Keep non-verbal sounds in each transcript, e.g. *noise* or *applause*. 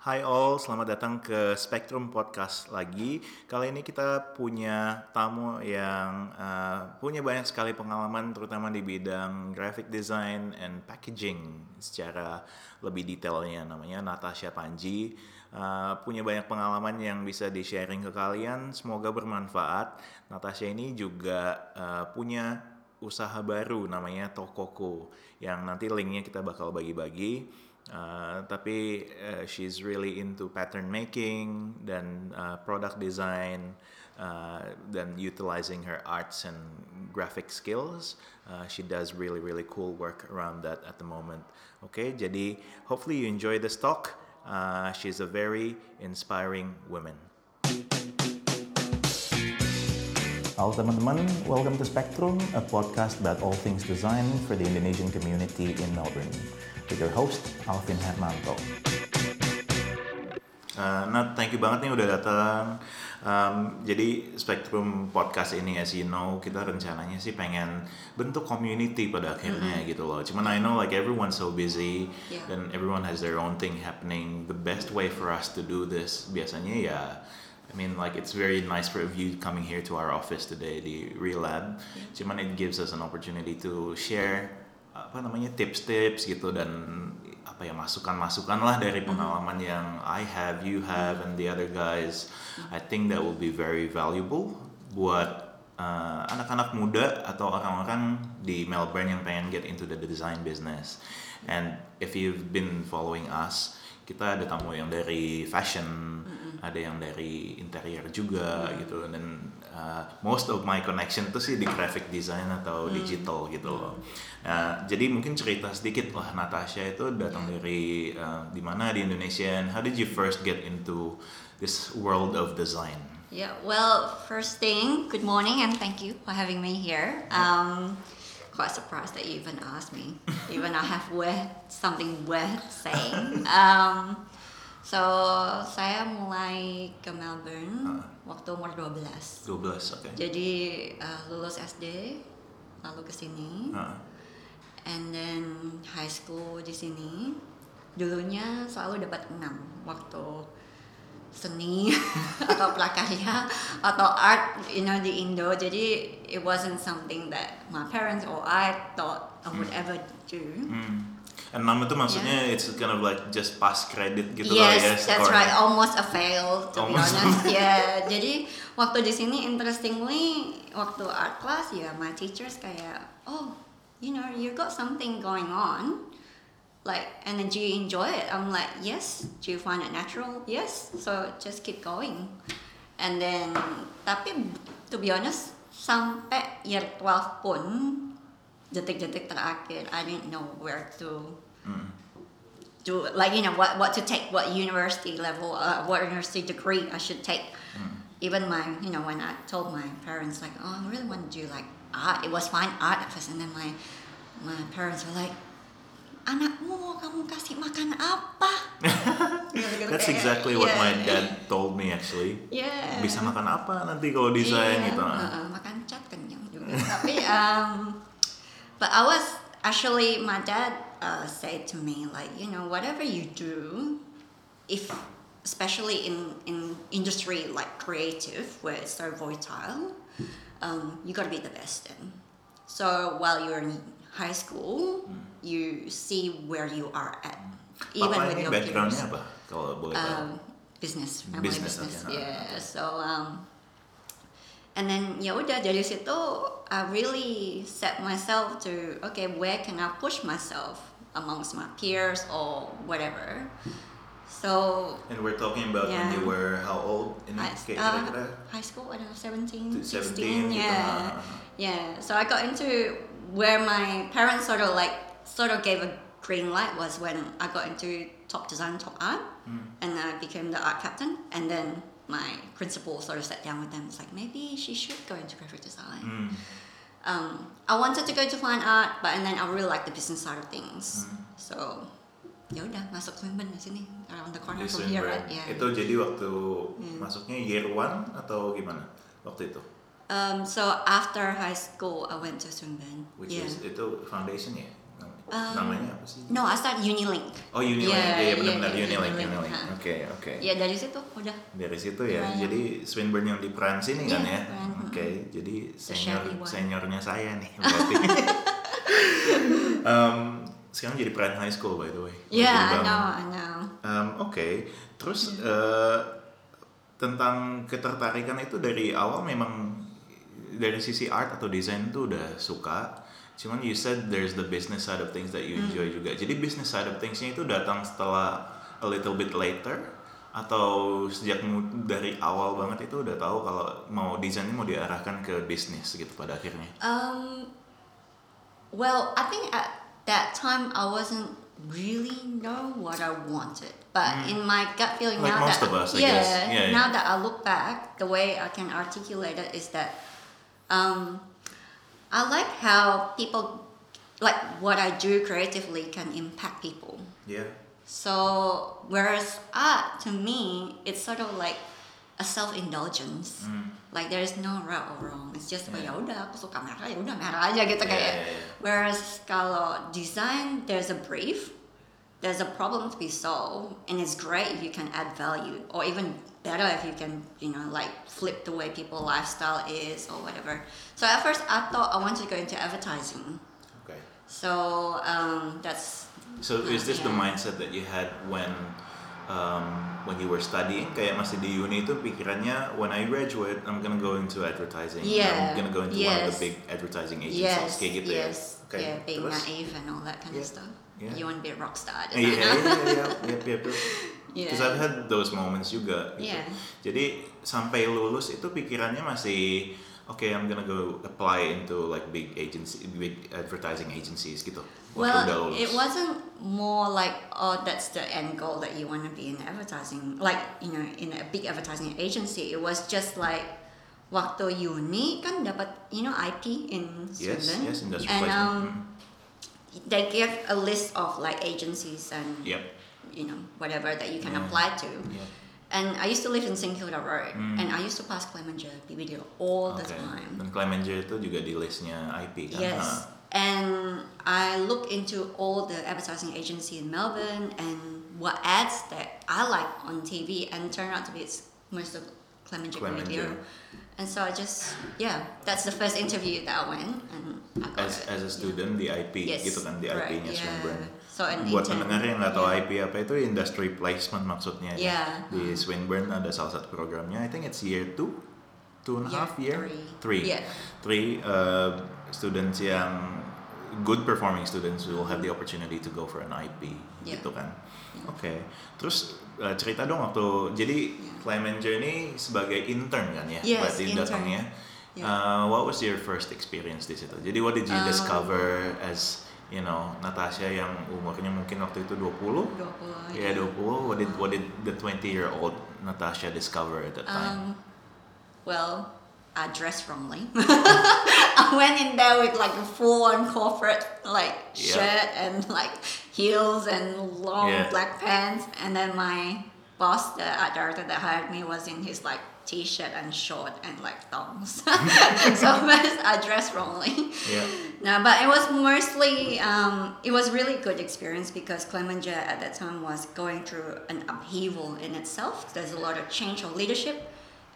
Hai all, selamat datang ke Spectrum Podcast lagi. Kali ini kita punya tamu yang uh, punya banyak sekali pengalaman, terutama di bidang graphic design and packaging secara lebih detailnya. Namanya Natasha Panji. Uh, punya banyak pengalaman yang bisa di-sharing ke kalian. Semoga bermanfaat. Natasha ini juga uh, punya usaha baru namanya Tokoko yang nanti linknya kita bakal bagi-bagi. Uh, tapi uh, she's really into pattern making dan uh, product design uh, dan utilizing her arts and graphic skills. Uh, she does really really cool work around that at the moment. Okay, jadi hopefully you enjoy this talk. Uh, she's a very inspiring woman. Halo teman-teman, welcome to Spectrum, a podcast about all things design for the Indonesian community in Melbourne. With your host, Alvin Hermanto. Uh, Nat, thank you banget nih udah datang. Um, jadi Spectrum Podcast ini, as you know, kita rencananya sih pengen bentuk community pada akhirnya Mm-hmm. gitu loh. Cuman I know like everyone's so busy Yeah. dan everyone has their own thing happening. The best way for us to do this biasanya ya, I mean like it's very nice for you coming here to our office today di Real Lab. Cuman it gives us an opportunity to share apa namanya tips-tips gitu dan apa ya masukan-masukan lah dari pengalaman yang I have, you have, and the other guys. I think that will be very valuable buat uh, anak-anak muda atau orang-orang di Melbourne yang pengen get into the design business. And if you've been following us, kita ada tamu yang dari fashion, ada yang dari interior juga gitu dan uh, most of my connection tuh sih di graphic design atau digital gitu loh. Nah, jadi mungkin cerita sedikit lah Natasha itu datang dari uh, di mana di Indonesia and how did you first get into this world of design? Yeah, well, first thing, good morning and thank you for having me here. Um, quite surprised that you even asked me, *laughs* even I have worth, something worth saying. Um, so, saya mulai ke Melbourne waktu umur 12. 12, oke. Jadi uh, lulus SD, lalu ke sini, Heeh. and then high school di sini. Dulunya selalu dapat 6 waktu seni *laughs* atau prakarya atau art you know di Indo jadi it wasn't something that my parents or I thought I would ever do Hmm. Enam itu maksudnya it's kind of like just pass credit gitu lah ya. yes that's right. Almost a fail to Almost. be honest. *laughs* Yeah. Jadi waktu di sini interestingly waktu art class ya my teachers kayak oh you know you got something going on. Like and then do you enjoy it? I'm like yes. Do you find it natural? Yes. So just keep going. And then tapi to be honest sampai year 12 pun detik-detik terakhir I didn't know where to Hmm. do like you know what what to take what university level uh, what university degree I should take even my you know when I told my parents like oh I really want to do like art it was fine art at first and then my my parents were like anakmu mau kamu kasih makan apa *laughs* That's exactly what my Yeah. dad told me actually. yeah Bisa makan apa nanti kalau desain Iya, gitu. uh-uh, makan cat kenyang juga. Tapi um, but I was actually my dad uh, said to me like you know whatever you do, if especially in in industry like creative where it's so volatile, um, you got to be the best in. So while you're in high school, you see where you are at, even Papa with ini your backgroundnya peers apa kalau boleh um, business, family Business, business, okay. yeah. So um, and then ya udah dari situ I really set myself to okay where can I push myself amongst my peers or whatever. So And we're talking about when you were how old? in high, uh, high school, I don't know, 17, 16, yeah. ah. Yeah, so I got into where my parents sort of like sort of gave a green light was when I got into top design, top art, and I became the art captain. And then my principal sort of sat down with them. It's like maybe she should go into graphic design. Hmm. Um, I wanted to go to fine art, but and then I really like the business side of things. So ya udah masuk Swinburne di sini around the corner from here, right? Yeah. Itu jadi waktu masuknya year one atau gimana waktu itu? Um, so after high school, I went to Swinburne. Which yeah. is itu foundation ya? Um, Namanya apa sih? No, I start Unilink. Oh Unilink, Yeah, iya yeah, benar-benar yeah, Unilink, Unilink, Unilink. Oke oke. Ya dari situ udah. Dari situ ya, jadi Swinburne yang di peran sini kan Iya, ya? Oke, jadi senior seniornya saya nih *laughs* berarti. Em, sekarang jadi peran high school by the way. Yeah, I know, I know. Em, Oke, terus eh, tentang ketertarikan itu dari awal memang dari sisi art atau desain tuh udah suka. Cuman you said there's the business side of things that you enjoy juga. Jadi business side of thingsnya itu datang setelah a little bit later atau sejak dari awal banget itu udah tahu kalau mau desainnya mau diarahkan ke bisnis gitu pada akhirnya. Um, well, I think at that time I wasn't really know what I wanted, but in my gut feeling Hmm. Like now most that of us, I yeah. Yeah, yeah. now that I look back, the way I can articulate it is that um, I like how people like what I do creatively can impact people. Yeah. So whereas art to me, it's sort of like a self-indulgence. Hmm. Like there's no right or wrong. It's just oh Yeah. ya udah aku suka merah ya udah merah aja gitu Yeah, kayak. yeah, yeah. Whereas kalau design, there's a brief, there's a problem to be solved, and it's great if you can add value, or even better if you can, you know, like flip the way people lifestyle is or whatever. So at first I thought I wanted to go into advertising. Okay. So um, that's So is this the mindset that you had when um, when you were studying? Kayak masih di uni itu pikirannya when I graduate I'm gonna go into advertising. Yeah, I'm gonna go into one of the big advertising agencies. Yes, Kayak gitu yes, ya. Okay. yeah, being Terus? naive and all that kind Yeah, of stuff. Yeah. You want to be a rock star. Iya, iya, iya, iya, yep, yep, yep. *laughs* Yeah. Because I've had those moments juga. Gitu. Yeah. Jadi sampai lulus itu pikirannya masih okay, I'm gonna go apply into like big agency, big advertising agencies gitu. Well, it wasn't more like oh that's the end goal that you want to be in advertising, like you know in a big advertising agency. It was just like waktu uni kan dapat you know IP in Yes, Sweden, yes, industry and um, Mm. They give a list of like agencies and Yep. you know whatever that you can Yeah. apply to. Yep. And I used to live in St Kilda Road, Mm. and I used to pass Clemenger BBD all the Oke. time. Dan Clemenger itu juga di listnya IP kan? Yes. Ah. And I look into all the advertising agency in Melbourne and what ads that I like on TV and turn out to be it's most of Clemenger. Radio. And so I just yeah, that's the first interview that I went and I got As, it. as a student di IP Yes, gitu kan di correct, IP-nya yeah. Swinburne. So Buat pendengar yang nggak tahu yeah. IP apa itu industry placement maksudnya. ya. Yeah. Di Swinburne ada salah satu programnya. I think it's year two, two and a half year, three. three, Yeah. Three, uh, students yang good performing students will have the opportunity to go for an IP Yeah. gitu kan. Yeah. Oke. Terus uh, cerita dong waktu jadi Clemenger ini sebagai intern kan ya? Yes, berarti datangnya. Yeah. Uh, what was your first experience di situ? Jadi what did you Um, discover as you know Natasha yang umurnya mungkin waktu itu 20? 20, Yeah, 20. What did what did the 20 year old Natasha discover at that time? Um, well, I dressed wrongly. *laughs* I went in there with like a full-on corporate like Yeah. shirt and like heels and long Yeah. black pants, and then my boss, the art director that hired me, was in his like t-shirt and short and like thongs. *laughs* so *laughs* I dressed wrongly. yeah. No, but it was mostly um, it was really good experience because Clemenger at that time was going through an upheaval in itself. There's a lot of change of leadership,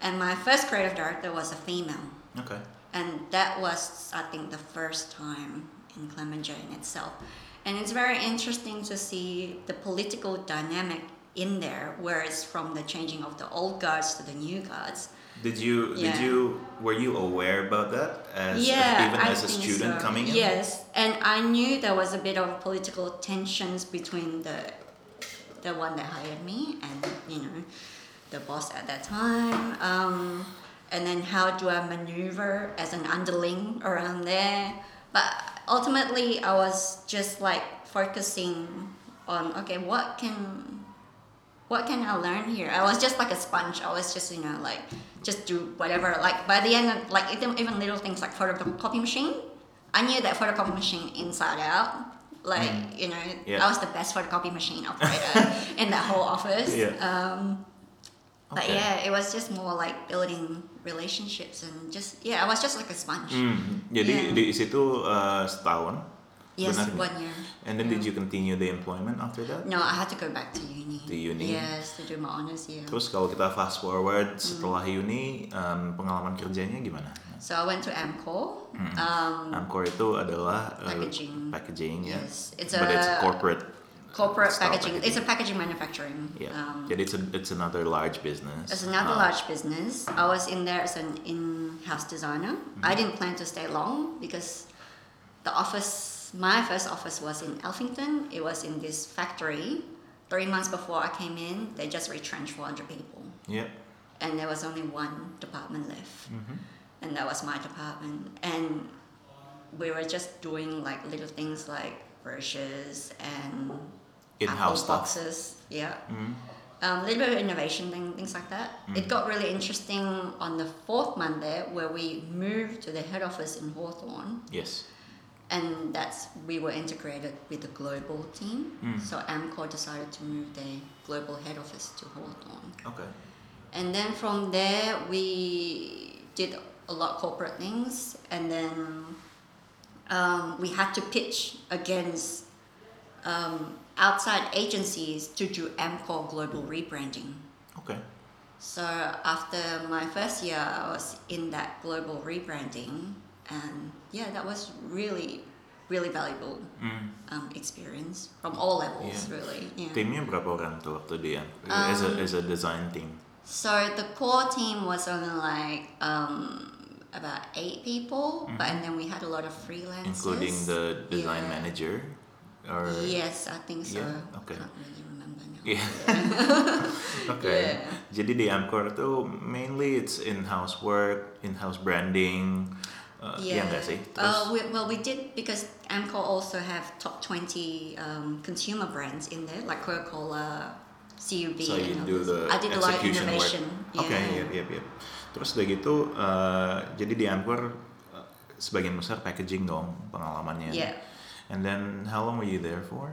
and my first creative director was a female, Okay. and that was I think the first time in Clemenger in itself, and it's very interesting to see the political dynamic in there, where it's from the changing of the old guards to the new guards. Did you did you were you aware about that as yeah, even I as a student so. coming in? Yes, and I knew there was a bit of political tensions between the the one that hired me and you know the boss at that time. Um, and then how do I maneuver as an underling around there? But ultimately, I was just like focusing on okay, what can what can I learn here? I was just like a sponge. I was just, you know, like just do whatever. Like by the end, of, like even even little things like photocopy machine, I knew that photocopy machine inside out. Like you know, Mm. Yeah. I was the best photocopy machine operator *laughs* in that whole office. Yeah. Um, but Okay. yeah, it was just more like building relationships and just yeah, I was just like a sponge. Hmm, jadi Yeah. di situ uh, setahun Yes, Benar one year. And then Yeah. did you continue the employment after that? No, I had to go back to uni. To uni? Yes, to do my honors year. Terus kalau kita fast forward Hmm. setelah uni, um, pengalaman kerjanya gimana? So I went to Amcor. Hmm. Um, Amcor itu adalah uh, Packaging. packaging ya. Yes, it's But it's a corporate. Corporate style packaging. It's a packaging manufacturing. Yeah. Um, Jadi it's a, it's another large business. It's another Uh, large business. I was in there as an in-house designer. Mm-hmm. I didn't plan to stay long because the office, my first office was in Alphington. It was in this factory. Three months before I came in, they just retrenched 400 people. Yeah. And there was only one department left. Mhm. And that was my department. And we were just doing like little things like brochures and In-house apple stuff. boxes. Yeah um, a little bit of innovation thing, things like that. Mm. It got really interesting on the fourth Monday where we moved to the head office in Hawthorn, Yes. and that's we were integrated with the global team. Mm. So Amcor decided to move their global head office to Hawthorn, Okay. and then from there we did a lot of corporate things, and then um, we had to pitch against um, outside agencies to do Amcor global rebranding. Okay. So after my first year, I was in that global rebranding, and yeah, that was really, really valuable Mm. um, experience from all levels, Yeah. really. Yeah. Timnya berapa orang tuh waktu dia? as a Um, as a design team. So the core team was only like um, about eight people, but and then we had a lot of freelancers, including the design Yeah. manager or Yes, I think so. Yeah, okay. Can't really remember now. Yeah. *laughs* okay. Yeah. Jadi di Amcor itu mainly it's in-house work, in-house branding. Uh, Iya nggak sih? Terus Uh, we, well, we did because Amcor also have top 20 um, consumer brands in there, like Coca-Cola, CUB. so you do others. the I did a lot of work. innovation. Oke, Yeah. yep, yep, yep. Terus udah gitu, uh, jadi di Amcor uh, sebagian besar packaging dong pengalamannya. Yeah. And then how long were you there for?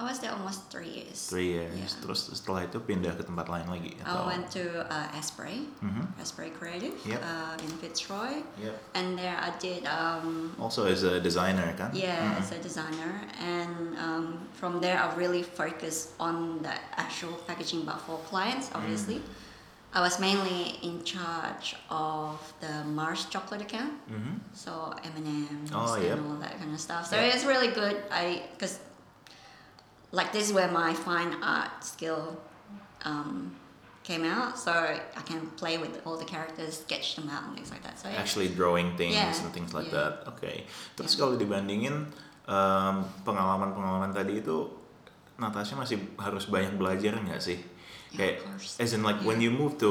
I was there almost three years. Three years. Yeah. Terus setelah itu pindah ke tempat lain lagi I went to uh, Asprey, Mhm. Asprey Creative Yep. uh, in Fitzroy, Yep. and there I did um, Also as a designer kan? Yeah, Mhm. as a designer, and um, from there I really focused on the actual packaging, but for clients, Mm. I was mainly in charge of the Mars chocolate account, Mhm. so M and M's Oh, and yep. all that kind of stuff. So Yep. it's really good. I because like this is where my fine art skill um, came out, so I can play with all the characters, sketch them out, and things like that. So yeah. Actually drawing things Yeah, and things like yeah. that. Okay. Terus Yeah. kalau dibandingin um, pengalaman-pengalaman tadi itu, Natasha masih harus banyak belajar nggak sih? Yeah, course. as in like when you move to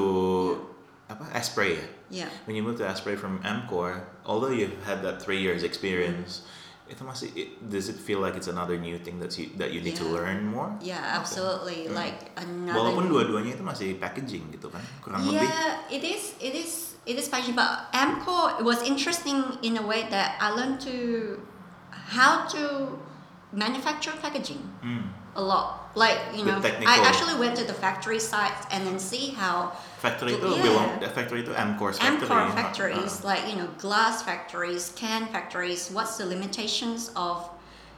apa Asprey ya? yeah. When you move to Asprey from Amcor, although you've had that three years experience, itu masih it, does it feel like it's another new thing that you that you need to learn more? Yeah, absolutely. Hmm. Like another. Walaupun dua-duanya itu masih packaging gitu kan, kurang lebih. Yeah, it is. It is. It is packaging, but Amcor was interesting in a way that I learned to how to manufacture packaging Hmm. a lot. Like you know, I actually went to the factory site and then see how Factory itu Yeah. belong, factory itu Amcor's factory. Amcor factories, Uh, like you know, glass factories, can factories. What's the limitations of,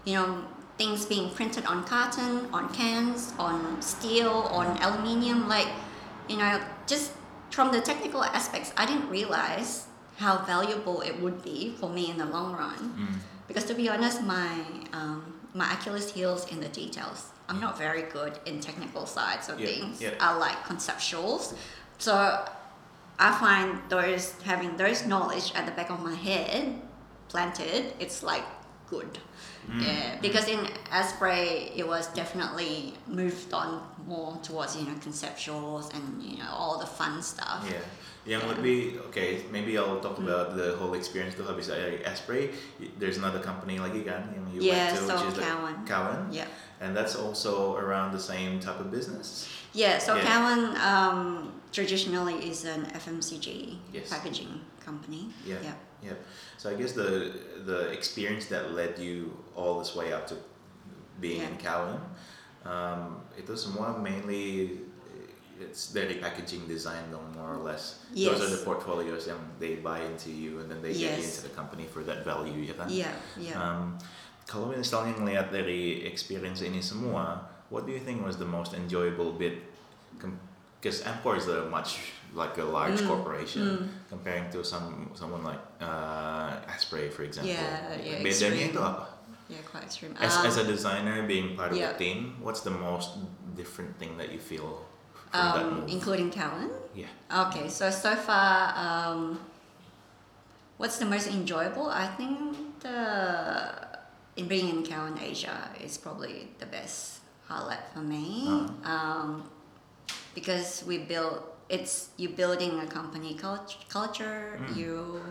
you know, things being printed on carton, on cans, on steel, on aluminium? Like, you know, just from the technical aspects, I didn't realize how valuable it would be for me in the long run. mm. Because to be honest, my um, my Achilles heels in the details. I'm not very good in technical sides of Yeah, things. yeah. I like conceptuals. So I find those having those knowledge at the back of my head planted, it's like good. Mm. Yeah, because in Asprey it was definitely moved on more towards you know conceptuals and you know all the fun stuff. Yeah. Yeah. lebih okay, maybe I'll talk Hmm. about the whole experience tuh habis dari Asprey. There's another company lagi kan yang you Yeah, went to, so which is Cowan. Cowan. Yeah. And that's also around the same type of business. Yeah, so Yeah. Cowan um, traditionally is an FMCG Yes. packaging company. Yeah. Yeah. Yep. So I guess the the experience that led you all this way up to being in Yeah. Cowan, um, itu semua mainly it's dari packaging design dong more or less. yes. Those are the portfolios yang they buy into you and then they get you Yes. into the company for that value kan. Yeah, yeah. Um, kalau misalnya ngelihat dari experience ini semua, what do you think was the most enjoyable bit? Because Amcor is a much like a large Mm, corporation mm. comparing to some someone like uh, Asprey, for example. Yeah, yeah, Bedanya itu apa? Yeah, quite extreme. As, Um, as a designer, being part of yeah. the team, what's the most different thing that you feel from that um, move? including Cowan. yeah. Okay, so so far, um, what's the most enjoyable? I think the in being in Cowan Asia is probably the best highlight for me. Uh-huh. Um, because we build it's you building a company cult- culture. Mm. You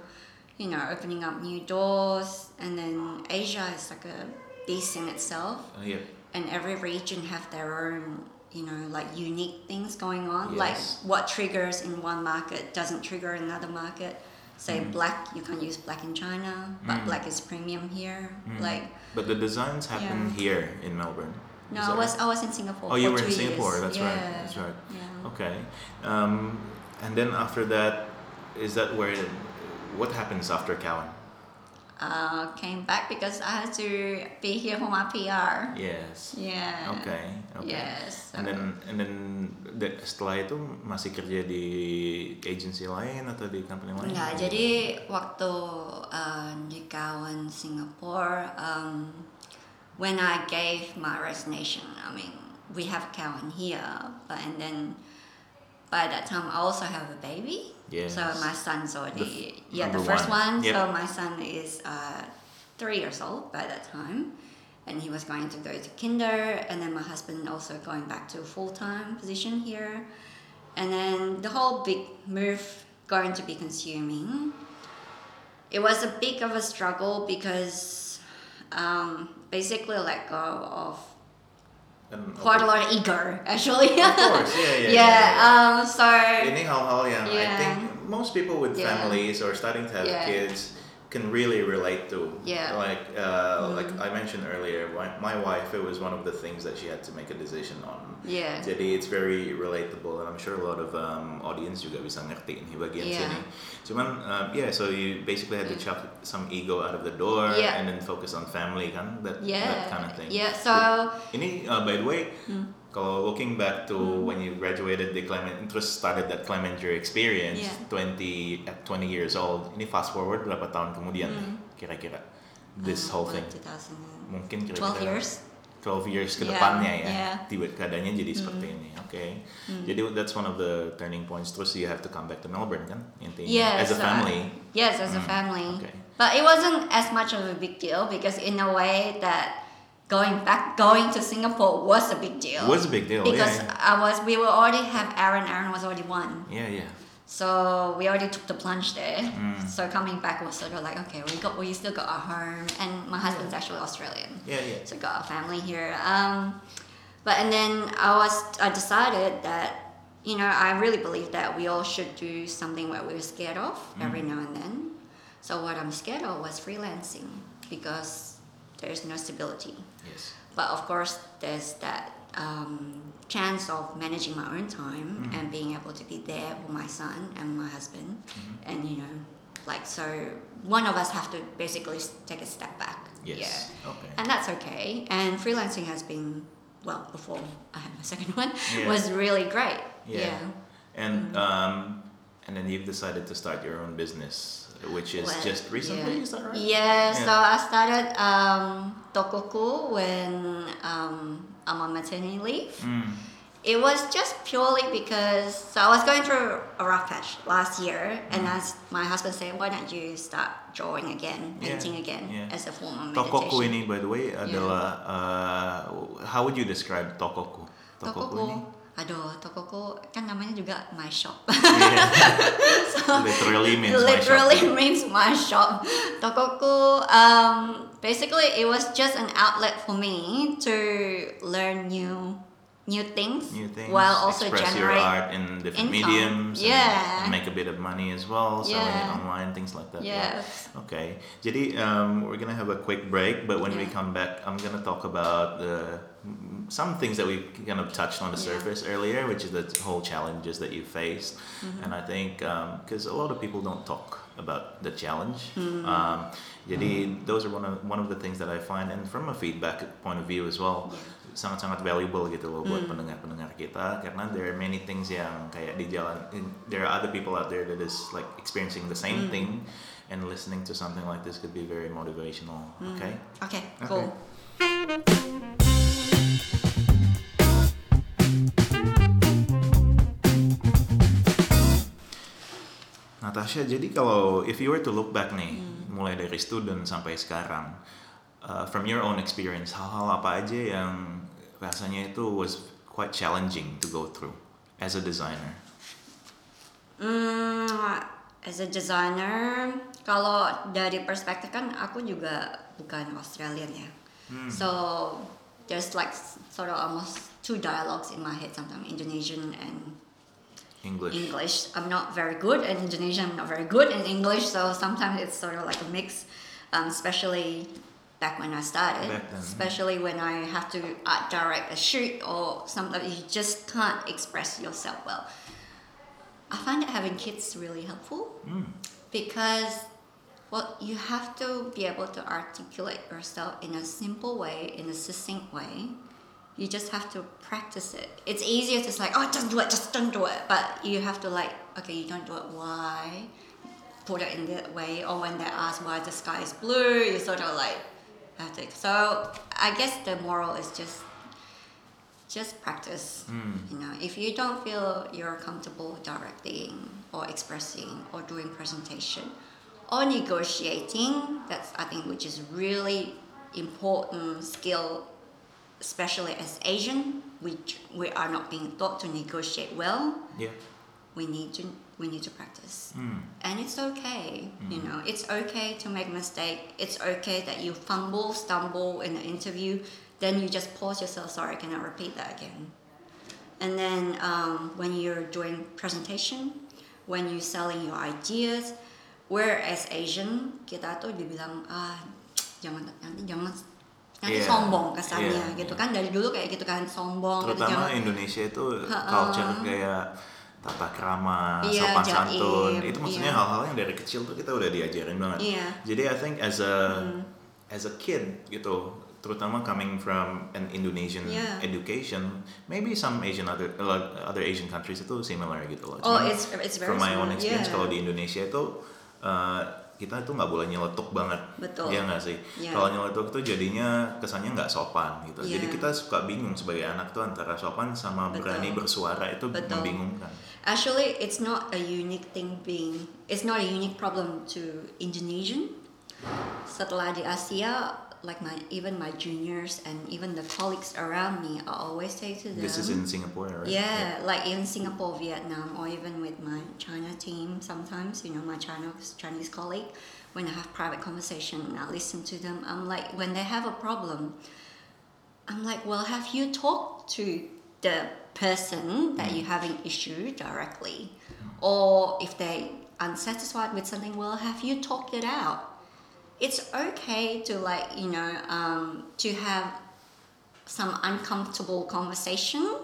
you know opening up new doors, and then Asia is like a beast in itself Uh, yeah. and every region have their own you know like unique things going on Yes. like what triggers in one market doesn't trigger another market say Mm. black you can't use black in china but Mm. black is premium here Mm. like But the designs happen here in Melbourne. no i was right? i was in singapore Oh, you were in Singapore. years. That's yeah. right. That's right. yeah Okay. Um, and then after that, is that where? What happens after Cowan? Uh, came back because i had to be here for my pr Yes. yeah Okay. Okay. yes And then and then the- setelah itu masih kerja di agency lain atau di company lain? Enggak, jadi waktu uh, di kawan Singapore, um, when I gave my resignation, I mean, we have kawan here, but and then by that time I also have a baby. Yes. So my son's already f- yeah the first one. one. Yep. So my son is uh, three years old by that time, and he was going to go to kinder, and then my husband also going back to a full time position here, and then the whole big move going to be consuming. It was a bit of a struggle because um, basically let go of Dan- quite a lot of ego actually. Of course, yeah, yeah. *laughs* yeah. yeah. Um, so hal-hal yang I Yeah. think most people with Yeah. families or starting to have Yeah. kids can really relate to. Yeah. Like uh, Mm. like I mentioned earlier, my, my wife it was one of the things that she had to make a decision on. yeah. Jadi it's very relatable and I'm sure a lot of um, audience juga bisa ngerti nih bagian Yeah. sini. Cuman um, yeah, so you basically had to Mm. chuck some ego out of the door Yeah. and then focus on family kan that Yeah. that kind of thing. Yeah. So Ini uh, by the way, Hmm. Kalau looking back to Hmm. when you graduated the Clement, terus started that Clemenger experience, Yeah. 20 at 20 years old. Ini fast forward berapa tahun kemudian Hmm. kira-kira this uh, whole thing? 2000 Mungkin kira-kira 12 years. 12 years ke Yeah, depannya ya, yeah. tiba keadaannya jadi Hmm. seperti ini. Oke, Hmm. jadi that's one of the turning points. Terus you have to come back to Melbourne kan, intinya Yes, as a uh, family. yes, as a Mm, family. okay. But it wasn't as much of a big deal because in a way that going back, going to Singapore was a big deal. It was a big deal. because yeah, I was, we were already have Aaron. Aaron was already one, yeah, yeah. so we already took the plunge there. Mm. So coming back was sort of like, okay, we got, we still got our home, and my husband's actually Australian. Yeah, yeah. so got our family here. Um, but and then I was I decided that you know I really believe that we all should do something what we're scared of every Mm. now and then. So what I'm scared of was freelancing because there's no stability. But of course, there's that um, chance of managing my own time Mhm. and being able to be there for my son and my husband, Mhm. and you know, like so, one of us have to basically take a step back. Yes. Yeah Okay. and that's okay. And freelancing has been well before I had my *laughs* second one Yeah. was really great. Yeah. Yeah. And Mm. um, and then you've decided to start your own business, which is Well, just recently. yeah. Is that right? Yeah, so I started um, Tokoku when um, I'm on maternity leave. Mm. It was just purely because so I was going through a rough patch last year, and Mm. as my husband said, why don't you start drawing again, Yeah, painting again yeah. as a form of meditation?" Tokoku ini, by the way, adalah uh, how would you describe Tokoku? Tokoku, ini? Aduh, Tokoku kan namanya juga my shop. *laughs* Yeah. literally means my literally shop. means my shop. Tokoku, um, basically, it was just an outlet for me to learn new, new things, New things. while also express your generate. art in different income. mediums. and- Yeah. And, make a bit of money as well, selling it Yeah. online, things like that. Yes. Okay. Jadi um, we're gonna have a quick break, but when we Yeah. come back, I'm gonna talk about the some things that we kind of touched on the Yeah. surface earlier, which is the whole challenges that you faced, Mm-hmm. and I think because a lot of people don't talk about the challenge. Mm-hmm. Um, jadi those are one of one of the things that I find, and from a feedback point of view as well, sangat-sangat valuable gitu loh buat Hmm. pendengar-pendengar kita karena there are many things yang kayak di jalan there are other people out there that is like experiencing the same Hmm. thing and listening to something like this could be very motivational Hmm. okay Okay, Okay. cool. Natasha jadi kalau if you were to look back nih Hmm. mulai dari student sampai sekarang uh, from your own experience hal-hal apa aja yang rasanya itu was quite challenging to go through as a designer Hmm, as a designer, kalau dari perspektif kan aku juga bukan Australian ya. So there's like sort of almost two dialogues in my head sometimes Indonesian and English English. I'm not very good in Indonesian. I'm not very good in English. So sometimes it's sort of like a mix, um, especially back when I started. Back then, especially when I have to art direct a shoot or something, you just can't express yourself well. I find that having kids really helpful Hmm. because well you have to be able to articulate yourself in a simple way in a succinct way you just have to practice it. It's easier to say oh just do it just don't do it. But you have to like okay you don't do it. Why? Put it in that way or when they ask why the sky is blue you sort of like have to. So i guess the moral is just just practice. Hmm. You know if you don't feel you're comfortable directing or expressing or doing presentation or negotiating that's i think which is really important skill especially as asian we we are not being taught to negotiate well. Yeah. We need to we need to practice. Hmm. and it's okay you know. It's okay to make mistake. It's okay that you fumble stumble in an interview. Then you just pause yourself. Sorry can i repeat that again? And then um, when you're doing presentation when you're selling your ideas whereas asian kita tuh dibilang ah jangan nanti jangan nanti Yeah. sombong kesannya Yeah, gitu yeah. kan dari dulu kayak gitu kan sombong terutama jangan Indonesia itu Ha-ha. culture kayak tata krama, Iya, sopan jaim, santun, itu maksudnya iya. hal-hal yang dari kecil tuh kita udah diajarin banget. Iya. Jadi I think as a as a kid gitu, terutama coming from an Indonesian Yeah. education, maybe some Asian other other Asian countries itu similar gitu loh. Oh, it's it's very from my own experience Yeah. kalau di Indonesia itu uh, kita itu nggak boleh nyeletuk banget, Betul. Iya nggak sih? Iya. Kalau nyeletuk tuh jadinya kesannya nggak sopan gitu. Jadi Iya. kita suka bingung sebagai anak tuh antara sopan sama Betul. berani bersuara itu Betul. membingungkan. Actually, it's not a unique thing being. It's not a unique problem to Indonesian. Setelah di Asia, like my even my juniors and even the colleagues around me, I always say to them. This is in Singapore, right? Yeah, like in Singapore, Vietnam, or even with my China team. Sometimes, you know, my China Chinese colleague, when I have private conversation, and I listen to them. I'm like, when they have a problem, I'm like, well, have you talked to the person that you're mm. having issue directly, mm. or if they unsatisfied with something, well, have you talked it out? It's okay to like you know um, to have some uncomfortable conversation.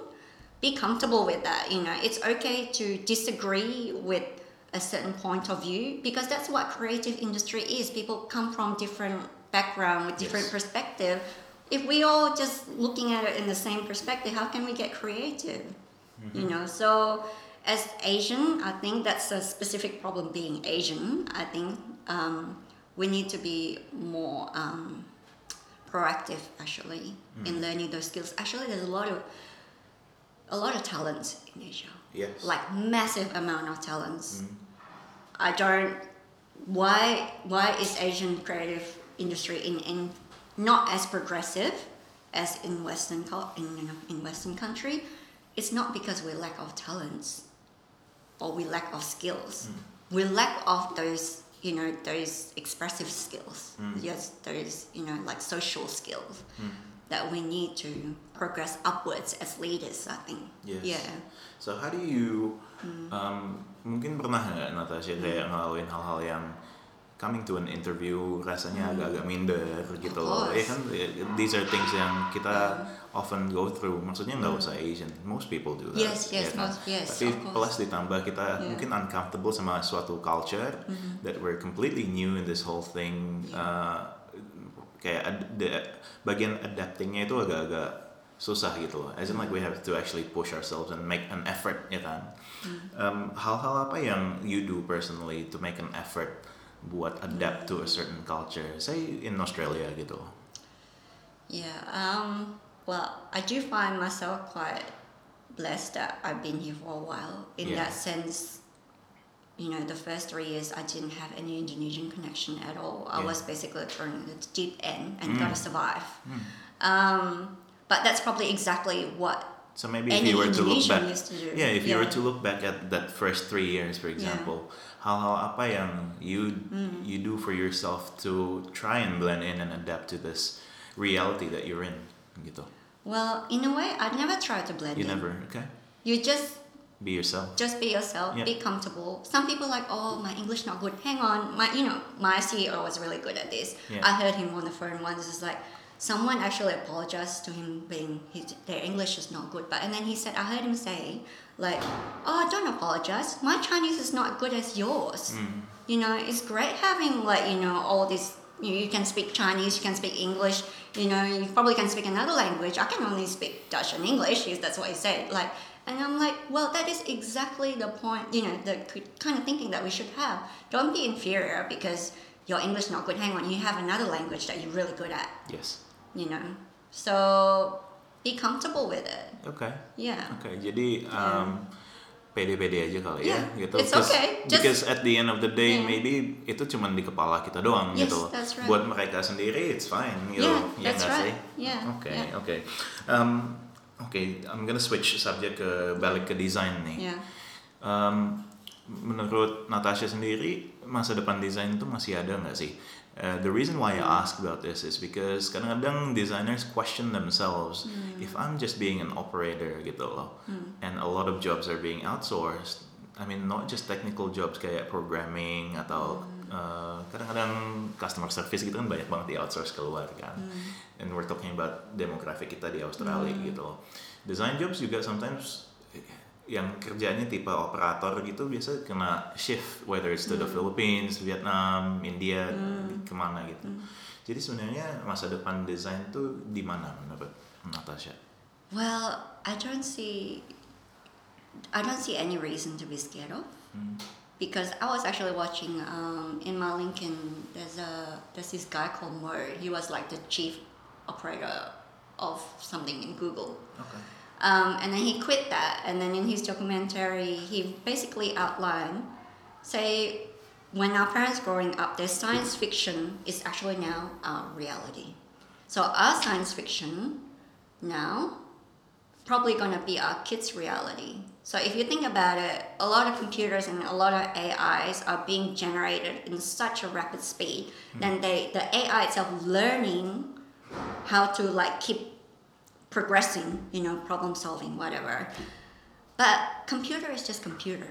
Be comfortable with that you know. It's okay to disagree with a certain point of view because that's what creative industry is. People come from different background with different Yes. perspective. If we all just looking at it in the same perspective how can we get creative? You know so as asian i think that's a specific problem being asian i think. Um, we need to be more um, proactive actually in mm. learning those skills. Actually, there's a lot of a lot of talent in Asia. Yes. Like massive amount of talents. Mm. I don't. Why why is Asian creative industry in, in not as progressive as in Western in in Western country? It's not because we lack of talents or we lack of skills. Mm. We lack of those, you know, those expressive skills. Yes, those, you know, like social skills that we need to progress upwards as leaders. I think. Yes. Yeah. So how do you Hmm. um, mungkin pernah nggak Natasha kayak ngelaluin hal-hal yang coming to an interview rasanya agak-agak minder gitu loh. Ya course. kan eh, these are things yang kita often go through. Maksudnya nggak Mm. usah Asian, most people do that. Yes, yes, ya kan? most- yes, Tapi of course. plus ditambah kita Yeah. mungkin uncomfortable sama suatu culture Mhm. that we're completely new in this whole thing. Yeah. Uh, kayak ad- bagian adaptingnya itu agak-agak susah gitu loh. As in like we have to actually push ourselves and make an effort, ya kan? Mm. Um, hal-hal apa yang you do personally to make an effort buat adapt to a certain culture, say in Australia gitu? Yeah. Um, well, I do find myself quite blessed that I've been here for a while. In Yeah. that sense, you know, the first three years I didn't have any Indonesian connection at all. I Yeah. was basically thrown in the deep end and Mm. gotta survive. Hmm. Um, but that's probably exactly what So maybe if you were to look back, to yeah, if you were to look back at that first three years, for example, hal-hal apa yang you Mm. you do for yourself to try and blend in and adapt to this reality that you're in, gitu? Well, in a way, I've never tried to blend You in. never, okay? You just Be yourself. just be yourself, Yeah. be comfortable. Some people like, oh, my English not good. Hang on, my you know, my CEO was really good at this. Yeah. I heard him on the phone once. It's like someone actually apologized to him being his, their English is not good. But and then he said, I heard him say like, oh, don't apologize. My Chinese is not good as yours. Mm. You know, it's great having like you know all these. You, you can speak Chinese, you can speak English. You know, you probably can speak another language. I can only speak Dutch and English. That's what he said. Like, and I'm like, well, that is exactly the point. You know, the kind of thinking that we should have. Don't be inferior because your English not good. Hang on, you have another language that you're really good at. Yes. You know, so be comfortable with it. Okay. Yeah. Oke, jadi um, pede-pede aja kali ya, Yeah, gitu. it's okay. Just- because at the end of the day, Yeah. maybe itu cuma di kepala kita doang Yes, gitu. that's right. Buat mereka sendiri, it's fine. Gitu. Yeah, Ya that's right. sih? Yeah, Oke, yeah. oke. Um, Oke, I'm gonna switch subject ke balik ke desain nih. Yeah. Um, menurut Natasha sendiri, masa depan desain itu masih ada nggak sih? Uh, the reason why I ask about this is because kadang-kadang designers question themselves if I'm just being an operator gitu loh, and a lot of jobs are being outsourced. I mean not just technical jobs kayak programming atau uh, kadang-kadang customer service gitu kan banyak banget di outsource keluar kan. And we're talking about demographic kita di Australia gitu loh. Design jobs juga sometimes yang kerjanya tipe operator gitu biasa kena shift whether it's to the Philippines, Vietnam, India, ke mana gitu. Jadi sebenarnya masa depan desain tuh di mana menurut Natasha? Well, I don't see I don't see any reason to be scared of Hmm. because I was actually watching um, in my Lincoln. There's a there's this guy called Mo. He was like the chief operator of something in Google, Okay. Um, and then he quit that. And then in his documentary, he basically outlined, say, when our parents growing up, their science fiction is actually now our reality. So our science fiction now probably gonna be our kids' reality. So if you think about it, a lot of computers and a lot of AIs are being generated in such a rapid speed. Then they the AI itself learning how to like keep progressing, you know, problem solving, whatever. But computer is just computer.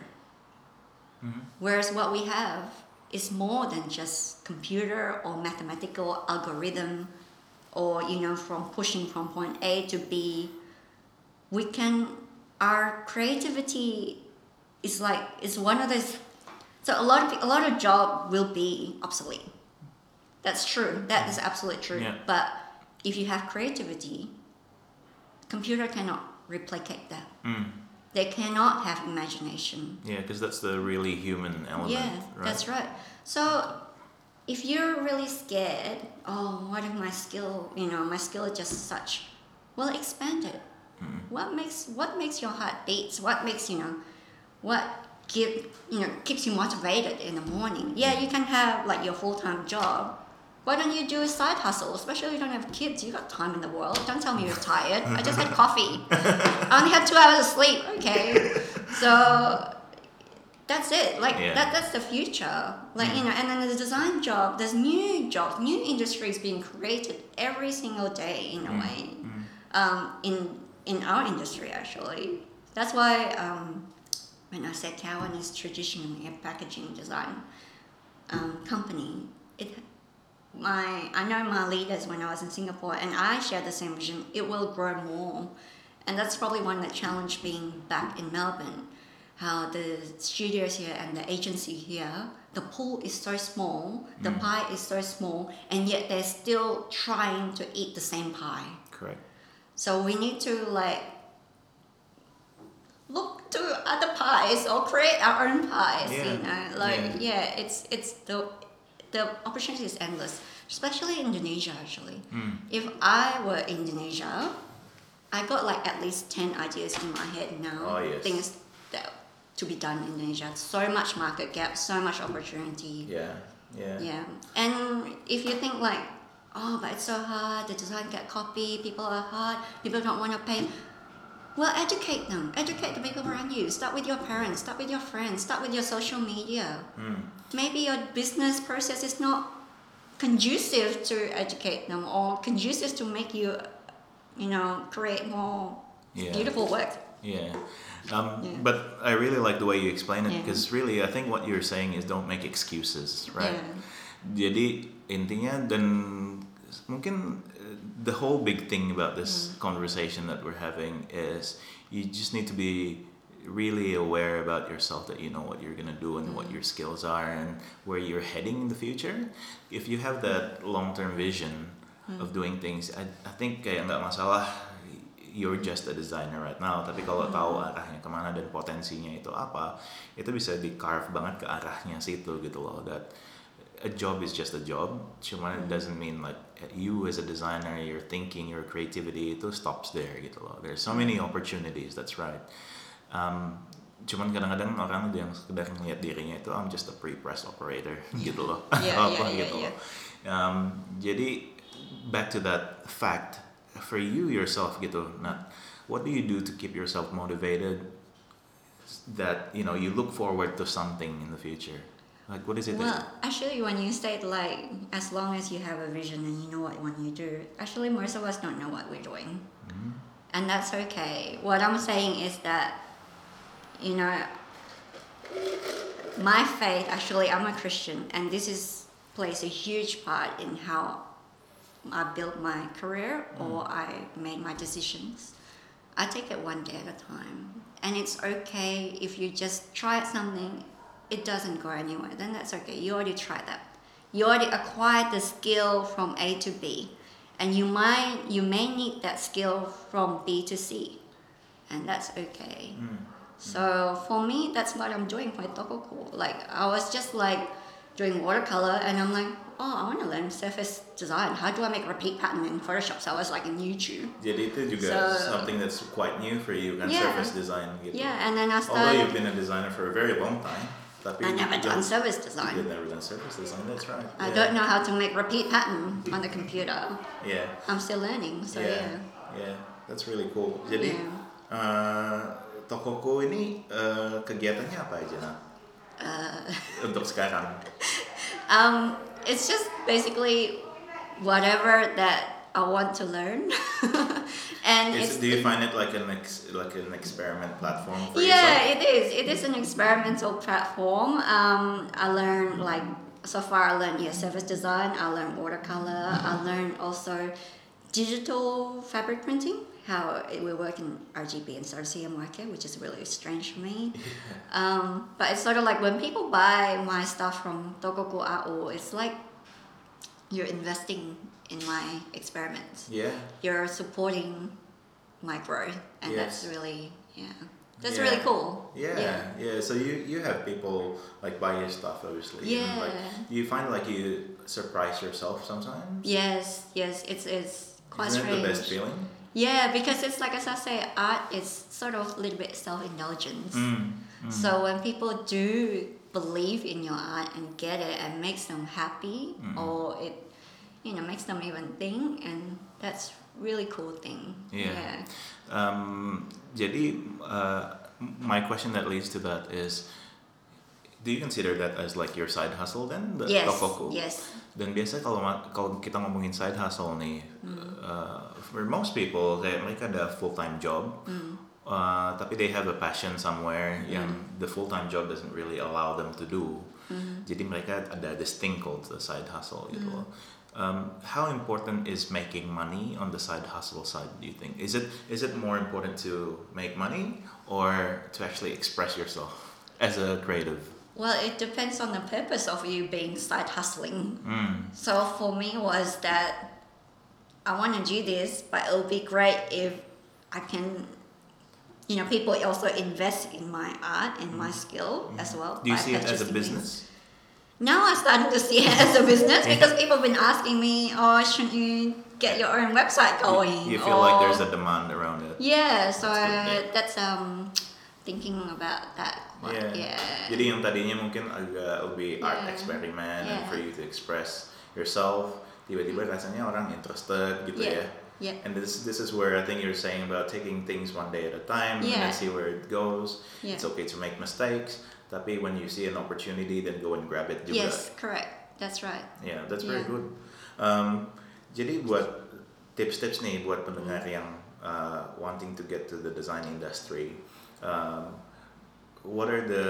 Mm-hmm. Whereas what we have is more than just computer or mathematical algorithm or you know from pushing from point A to B. We can our creativity is like is one of those so a lot of a lot of job will be obsolete. That's true. That is absolutely true. Yeah. But if you have creativity, computer cannot replicate that. Mm. They cannot have imagination. Yeah, because that's the really human element, Yeah, right? that's right. So if you're really scared, oh, what if my skill, you know, my skill is just such, well, expand it. What makes what makes your heart beats? What makes you know, what give you know keeps you motivated in the morning? Yeah, you can have like your full time job. Why don't you do a side hustle? Especially if you don't have kids, you got time in the world. Don't tell me you're tired. I just had *laughs* coffee. I only had two hours of sleep. Okay, so that's it. Like Yeah. that. That's the future. Like you know, and then the design job. There's new jobs, new industries being created every single day in a way. Um, in in our industry, actually, that's why um, when I said Cowan is traditionally a packaging design, um, company, it my I know my leaders when I was in Singapore, and I share the same vision. It will grow more, and that's probably one of the challenge being back in Melbourne. How the studios here and the agency here, the pool is so small, the Mm. pie is so small, and yet they're still trying to eat the same pie. Correct. So we need to like look to other pies or create our own pies. Yeah, You know, like yeah. yeah. it's it's the the opportunity is endless, especially Indonesia. Actually, Mm. if I were Indonesia, I got like at least ten ideas in my head now. Oh, yes. Things that to be done in Indonesia. So much market gap, so much opportunity. Yeah. Yeah. Yeah. And if you think like, oh, but it's so hard, the design get copy, people are hard, people don't want to pay. Well, educate them. Educate the people around you. Start with your parents. Start with your friends. Start with your social media. Mm. Maybe your business process is not conducive to educate them or conducive to make you, you know, create more Yeah. beautiful work. Yeah. Um, Yeah. But I really like the way you explain it Yeah. because really I think what you're saying is don't make excuses, right? Yeah. Jadi intinya dan mungkin the whole big thing about this mm. conversation that we're having is you just need to be really aware about yourself that you know what you're gonna do and what mm. your skills are and where you're heading in the future. If you have that long-term vision mm. of doing things, I, I think kayak nggak masalah you're just a designer right now. Tapi kalau tahu arahnya kemana dan potensinya itu apa itu bisa di carve banget ke arahnya situ gitu loh that a job is just a job. Cuman it doesn't mean like you as a designer your thinking your creativity itu stops there gitu loh there's so many opportunities that's right. Um, cuman kadang-kadang orang yang sekedar ngeliat dirinya itu I'm just a pre-press operator *laughs* gitu loh. Yeah, Apa yeah, gitu yeah. loh. Um, jadi back to that fact for you yourself gitu Nat what do you do to keep yourself motivated that you know you look forward to something in the future like what is it that- Well, actually, when you state like, as long as you have a vision and you know what you want to do, actually, most of us don't know what we're doing. Mhm. And that's okay. What I'm saying is that, you know, my faith, actually, I'm a Christian, and this is plays a huge part in how I built my career or I made my decisions. I take it one day at a time. And it's okay if you just try something, it doesn't go anywhere, then that's okay. You already tried that. You already acquired the skill from A to B. And you might you may need that skill from B to C. And that's okay. Mm. So for me, that's what I'm doing for Tokoku. Like I was just like doing watercolor, and I'm like, oh, I want to learn surface design. How do I make repeat pattern in Photoshop? So I was like in YouTube. jadi itu juga So- something that's quite new for you kan Yeah. surface design gitu Yeah, and then I although started. you've been a designer for a very long time I never done don't- surface you've design. never done surface design that's right I yeah. don't know how to make repeat pattern on the computer. yeah I'm still learning. So yeah yeah. yeah that's really cool jadi Yeah. eh, tokoku ini eh, kegiatannya apa aja nak Uh, *laughs* untuk sekarang um, it's just basically whatever that I want to learn, *laughs* and Is, it's do you find it like an ex, like an experiment platform for yeah, yourself? it is. It is an experimental platform. Um, I learned like so far. I learned yeah, surface design. I learned watercolor. I learned also digital fabric printing. How it will work in RGB and CMYK, which is really strange for me. *laughs* Um, but it's sort of like when people buy my stuff from Tokoku AU, it's like you're investing in my experiments. Yeah. You're supporting my growth, and that's really yeah, that's Yeah. really cool. Yeah, yeah, So you you have people like buy your stuff, obviously. and, like, Yeah. you find like you surprise yourself sometimes. Yes, yes, it's it's quite Isn't strange. it the best feeling? Yeah, because it's like as I say, art is sort of a little bit self-indulgence. Mm. So when people do believe in your art and get it and makes them happy, Mm. or it, you know, makes them even think, and that's really cool thing. Yeah. Um, jadi uh, my question that leads to that is, do you consider that as like your side hustle then, the Yes. tokoku? Yes. Dan biasa kalau ma- kalau kita ngomongin side hustle nih, Hmm. uh, for most people kayak mereka ada full time job, Mm. uh, tapi they have a passion somewhere yang Hmm. the full time job doesn't really allow them to do. Jadi mereka ada this thing called the side hustle gitu Mm-hmm. loh. Um, how important is making money on the side hustle side? Do you think is it is it more important to make money or to actually express yourself *laughs* as a creative? Well, it depends on the purpose of you being side hustling. Mm. So for me was that I want to do this, but it would be great if I can, you know, people also invest in my art and my skill as well. Do you see it as a business? things. Now I'm starting to see *laughs* it as a business because people have been asking me, oh, shouldn't you get your own website going? You, feel like there's a demand around it. yeah, so That's good, that's um thinking about that. Yeah. yeah. Jadi yang tadinya mungkin agak lebih art Yeah. and for you to express yourself, tiba-tiba rasanya orang interested gitu Yeah. ya. Yeah. And this this is where I think you're saying about taking things one day at a time and Yeah. then see where it goes. Yeah. It's okay to make mistakes, tapi when you see an opportunity, then go and grab it juga. Yes, correct. That's right. Yeah, that's very Yeah. good. Um, jadi buat tips-tips nih buat pendengar yang uh, wanting to get to the design industry, um, what are the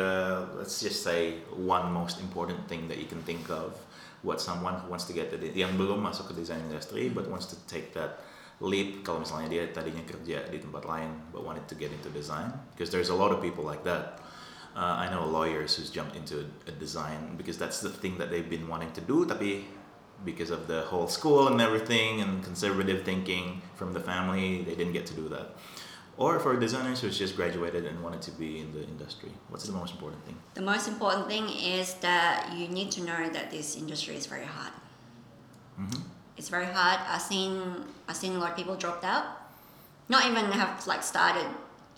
let's just say one most important thing that you can think of what someone who wants to get to the, yang belum masuk ke design industry but wants to take that leap kalau misalnya dia tadinya kerja di tempat lain but wanted to get into design because there's a lot of people like that uh, I know lawyers who's jumped into a, design because that's the thing that they've been wanting to do tapi because of the whole school and everything and conservative thinking from the family they didn't get to do that or for designers who's just graduated and wanted to be in the industry what's the most important thing The most important thing is that you need to know that this industry is very hard. hmm It's very hard. I've seen I've seen a lot of people dropped out. Not even have like started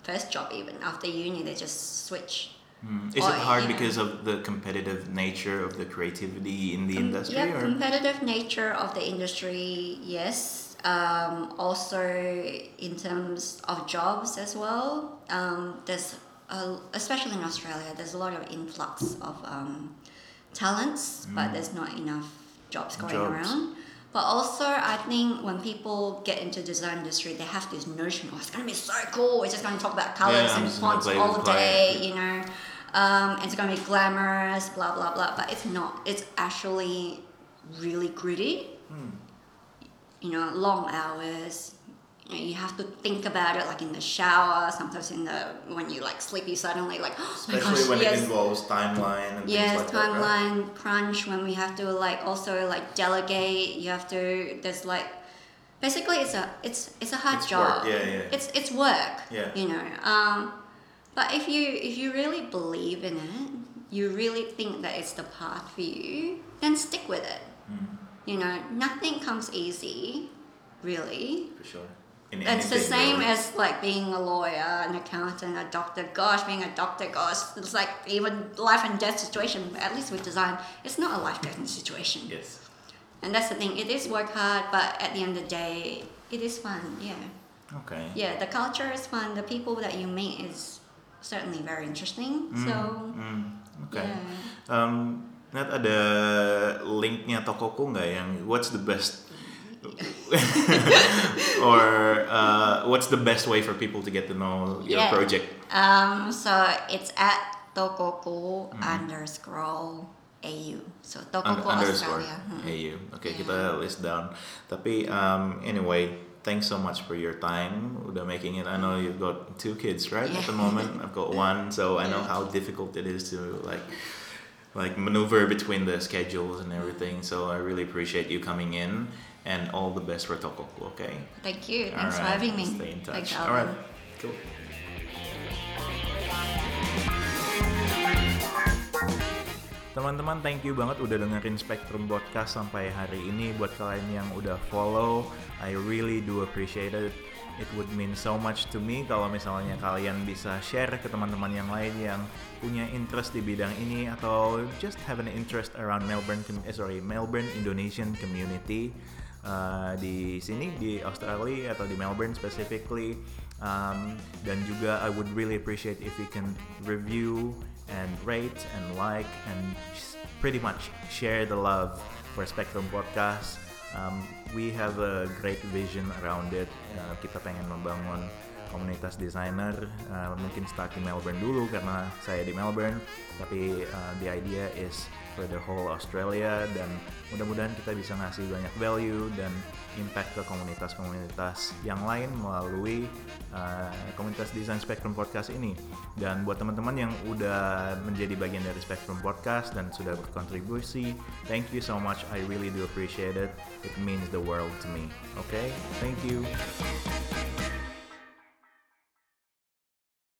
first job even after uni they just switch. Mm. Is Or, it hard because of the competitive nature of the creativity in the industry? Yeah, or? competitive nature of the industry, yes. Um, also in terms of jobs as well. Um, there's a, especially in Australia, there's a lot of influx of um, talents, but there's not enough jobs going Mm. Jobs. around. But also, I think when people get into design industry, they have this notion, oh, it's gonna be so cool. We're just gonna talk about colors Yeah, and fonts all day, fire. you know. Um, it's gonna be glamorous, blah blah blah. But it's not. It's actually really gritty. Hmm. You know, long hours. You, know, you have to think about it, like in the shower. Sometimes in the when you like sleep, you suddenly like, *gasps* oh Especially gosh, when yes, it involves timeline and yes, like that. right? timeline crunch. When we have to like also like delegate, you have to. There's like, basically, it's a it's it's a hard It's job. work, yeah, yeah. It's it's work. Yeah. You know. Um, but if you if you really believe in it, you really think that it's the path for you, then stick with it. Mm, You know, nothing comes easy, really. for sure. In It's the same really. as like being a lawyer, an accountant, a doctor. Gosh, being a doctor, gosh, it's like even life and death situation. At least with design, it's not a life and death situation. Yes. And that's the thing. It is work hard, but at the end of the day, it is fun. Yeah, Okay. yeah. The culture is fun. The people that you meet is certainly very interesting. Mm, So mm, okay. yeah. Um, Nat ada linknya tokoku nggak yang what's the best *laughs* or uh, what's the best way for people to get to know your Yeah. project? Um, so it's at Tokoku Mm-hmm. underscore AU. So Tokoku underscore Australia. Hmm. AU. Oke, Yeah. kita list down. Tapi um, anyway, thanks so much for your time. Udah making it. I know mm-hmm. you've got two kids, right? At the moment, I've got *laughs* one, so I know how difficult it is to like like maneuver between the schedules and everything. So I really appreciate you coming in, and all the best for Tokoku. Okay. Thank you. Thanks for having me. Stay in touch. Thanks, All right. Cool. Teman-teman, thank you banget udah dengerin Spectrum Podcast sampai hari ini. Buat kalian yang udah follow, I really do appreciate it. It would mean so much to me kalau misalnya kalian bisa share ke teman-teman yang lain yang punya interest di bidang ini atau just have an interest around Melbourne, eh, sorry, Melbourne Indonesian community uh, di sini di Australia atau di Melbourne specifically. Um, dan juga I would really appreciate if you can review and rate and like and pretty much share the love for Spectrum Podcast. Um, we have a great vision around it. Uh, kita pengen membangun komunitas desainer uh, mungkin start di Melbourne dulu karena saya di Melbourne tapi uh, the idea is for the whole Australia dan mudah-mudahan kita bisa ngasih banyak value dan impact ke komunitas-komunitas yang lain melalui uh, komunitas Design Spectrum Podcast ini. Dan buat teman-teman yang udah menjadi bagian dari Spectrum Podcast dan sudah berkontribusi, thank you so much. I really do appreciate it. It means the world to me. Okay? Thank you.